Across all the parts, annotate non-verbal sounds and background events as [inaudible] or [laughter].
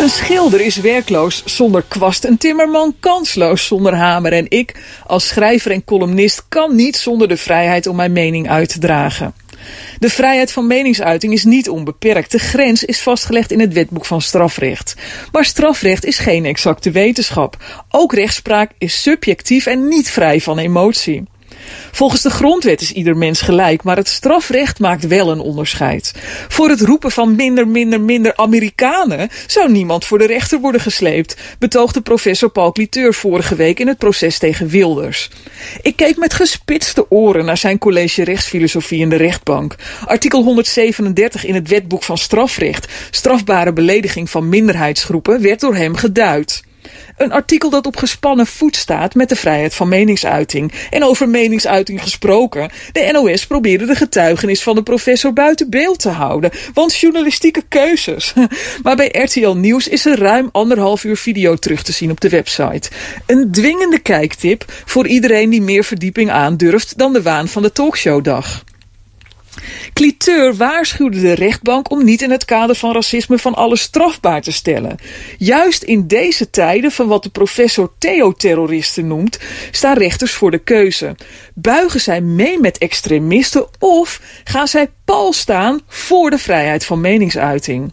Een schilder is werkloos zonder kwast, een timmerman kansloos zonder hamer en ik, als schrijver en columnist, kan niet zonder de vrijheid om mijn mening uit te dragen. De vrijheid van meningsuiting is niet onbeperkt. De grens is vastgelegd in het wetboek van strafrecht. Maar strafrecht is geen exacte wetenschap. Ook rechtspraak is subjectief en niet vrij van emotie. Volgens de grondwet is ieder mens gelijk, maar het strafrecht maakt wel een onderscheid. Voor het roepen van minder, minder, minder Amerikanen zou niemand voor de rechter worden gesleept, betoogde professor Paul Cliteur vorige week in het proces tegen Wilders. Ik keek met gespitste oren naar zijn college rechtsfilosofie in de rechtbank. Artikel 137 in het wetboek van strafrecht, strafbare belediging van minderheidsgroepen, werd door hem geduid. Een artikel dat op gespannen voet staat met de vrijheid van meningsuiting. En over meningsuiting gesproken. De NOS probeerde de getuigenis van de professor buiten beeld te houden. Want journalistieke keuzes. [laughs] Maar bij RTL Nieuws is er ruim anderhalf uur video terug te zien op de website. Een dwingende kijktip voor iedereen die meer verdieping aandurft dan de waan van de talkshowdag. Cliteur waarschuwde de rechtbank om niet in het kader van racisme van alles strafbaar te stellen. Juist in deze tijden van wat de professor Theo-terroristen noemt, staan rechters voor de keuze. Buigen zij mee met extremisten of gaan zij pal staan voor de vrijheid van meningsuiting?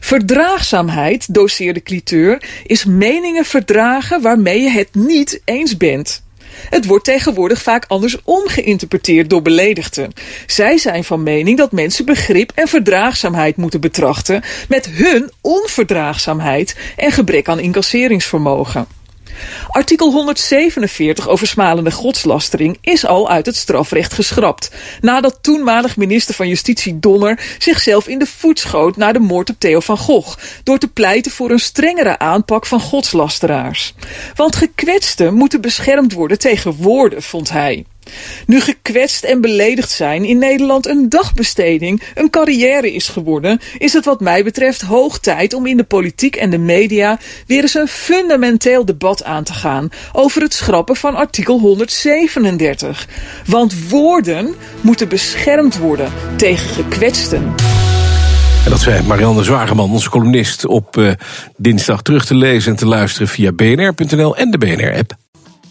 Verdraagzaamheid, doseerde Cliteur, is meningen verdragen waarmee je het niet eens bent. Het wordt tegenwoordig vaak andersom geïnterpreteerd door beledigden. Zij zijn van mening dat mensen begrip en verdraagzaamheid moeten betrachten met hun onverdraagzaamheid en gebrek aan incasseringsvermogen. Artikel 147 over smalende godslastering is al uit het strafrecht geschrapt. Nadat toenmalig minister van Justitie Donner zichzelf in de voet schoot na de moord op Theo van Gogh. Door te pleiten voor een strengere aanpak van godslasteraars. Want gekwetsten moeten beschermd worden tegen woorden, vond hij. Nu gekwetst en beledigd zijn in Nederland een dagbesteding, een carrière is geworden, is het wat mij betreft hoog tijd om in de politiek en de media weer eens een fundamenteel debat aan te gaan over het schrappen van artikel 137. Want woorden moeten beschermd worden tegen gekwetsten. En dat zei Marianne Zwageman, onze columnist, op uh, dinsdag terug te lezen en te luisteren via bnr.nl en de BNR-app.